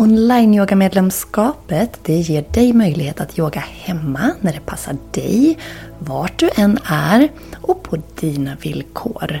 Online-yogamedlemskapet ger dig möjlighet att yoga hemma när det passar dig, vart du än är och på dina villkor.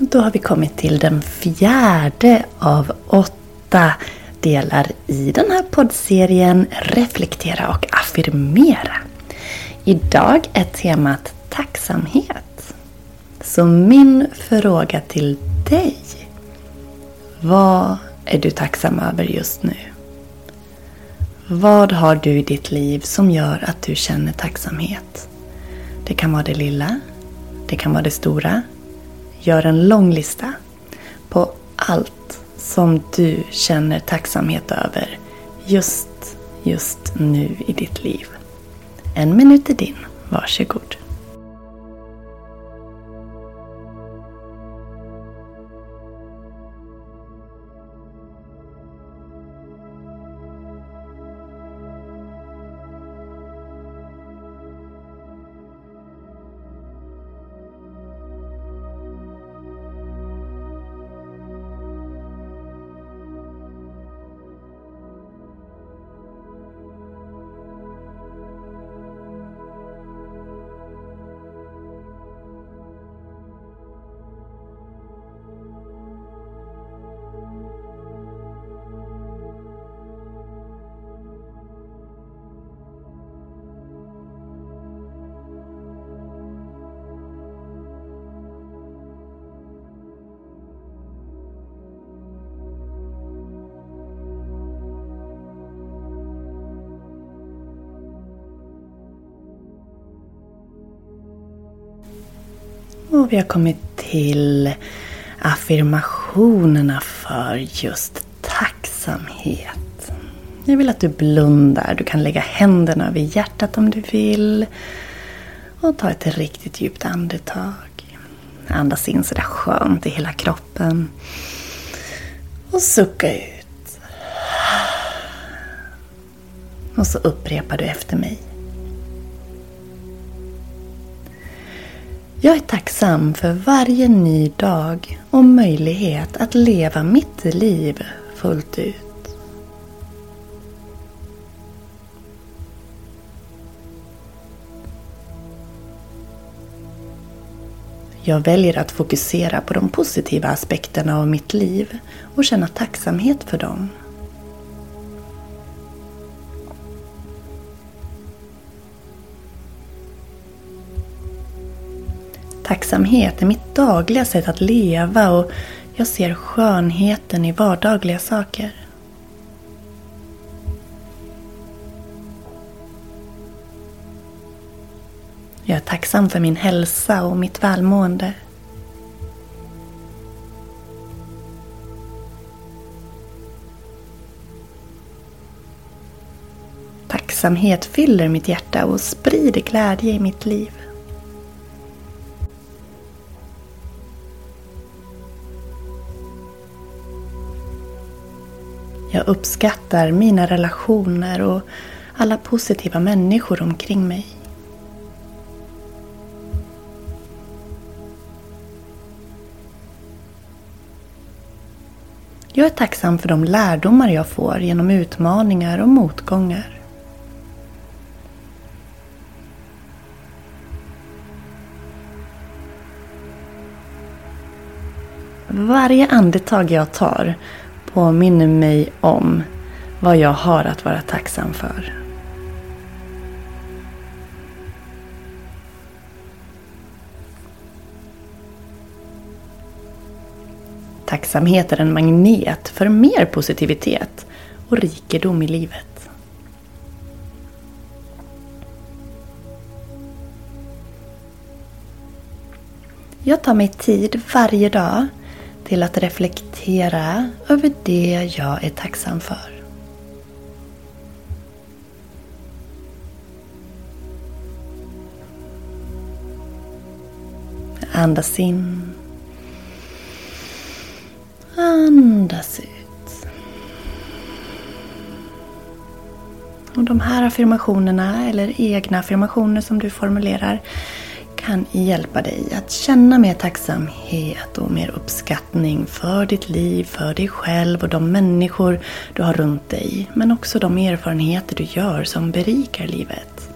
Då har vi kommit till den fjärde av åtta delar i den här poddserien Reflektera och affirmera. Idag är temat tacksamhet. Så min fråga till dig. Vad är du tacksam över just nu? Vad har du i ditt liv som gör att du känner tacksamhet? Det kan vara det lilla. Det kan vara det stora. Gör en lång lista på allt som du känner tacksamhet över just, just nu i ditt liv. En minut är din. Varsågod. Och vi har kommit till affirmationerna för just tacksamhet. Jag vill att du blundar. Du kan lägga händerna över hjärtat om du vill. Och ta ett riktigt djupt andetag. Andas in sådär skönt i hela kroppen. Och sucka ut. Och så upprepar du efter mig. Jag är tacksam för varje ny dag och möjlighet att leva mitt liv fullt ut. Jag väljer att fokusera på de positiva aspekterna av mitt liv och känna tacksamhet för dem. Tacksamhet är mitt dagliga sätt att leva och jag ser skönheten i vardagliga saker. Jag är tacksam för min hälsa och mitt välmående. Tacksamhet fyller mitt hjärta och sprider glädje i mitt liv. Jag uppskattar mina relationer och alla positiva människor omkring mig. Jag är tacksam för de lärdomar jag får genom utmaningar och motgångar. Varje andetag jag tar påminner mig om vad jag har att vara tacksam för. Tacksamhet är en magnet för mer positivitet och rikedom i livet. Jag tar mig tid varje dag till att reflektera över det jag är tacksam för. Andas in. Andas ut. Och de här affirmationerna eller egna affirmationer som du formulerar kan hjälpa dig att känna mer tacksamhet och mer uppskattning för ditt liv, för dig själv och de människor du har runt dig. Men också de erfarenheter du gör som berikar livet.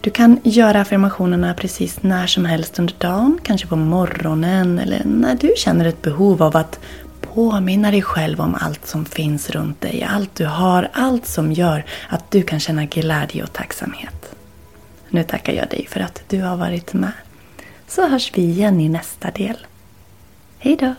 Du kan göra affirmationerna precis när som helst under dagen, kanske på morgonen eller när du känner ett behov av att påminna dig själv om allt som finns runt dig, allt du har, allt som gör att du kan känna glädje och tacksamhet. Nu tackar jag dig för att du har varit med. Så hörs vi igen i nästa del. Hejdå!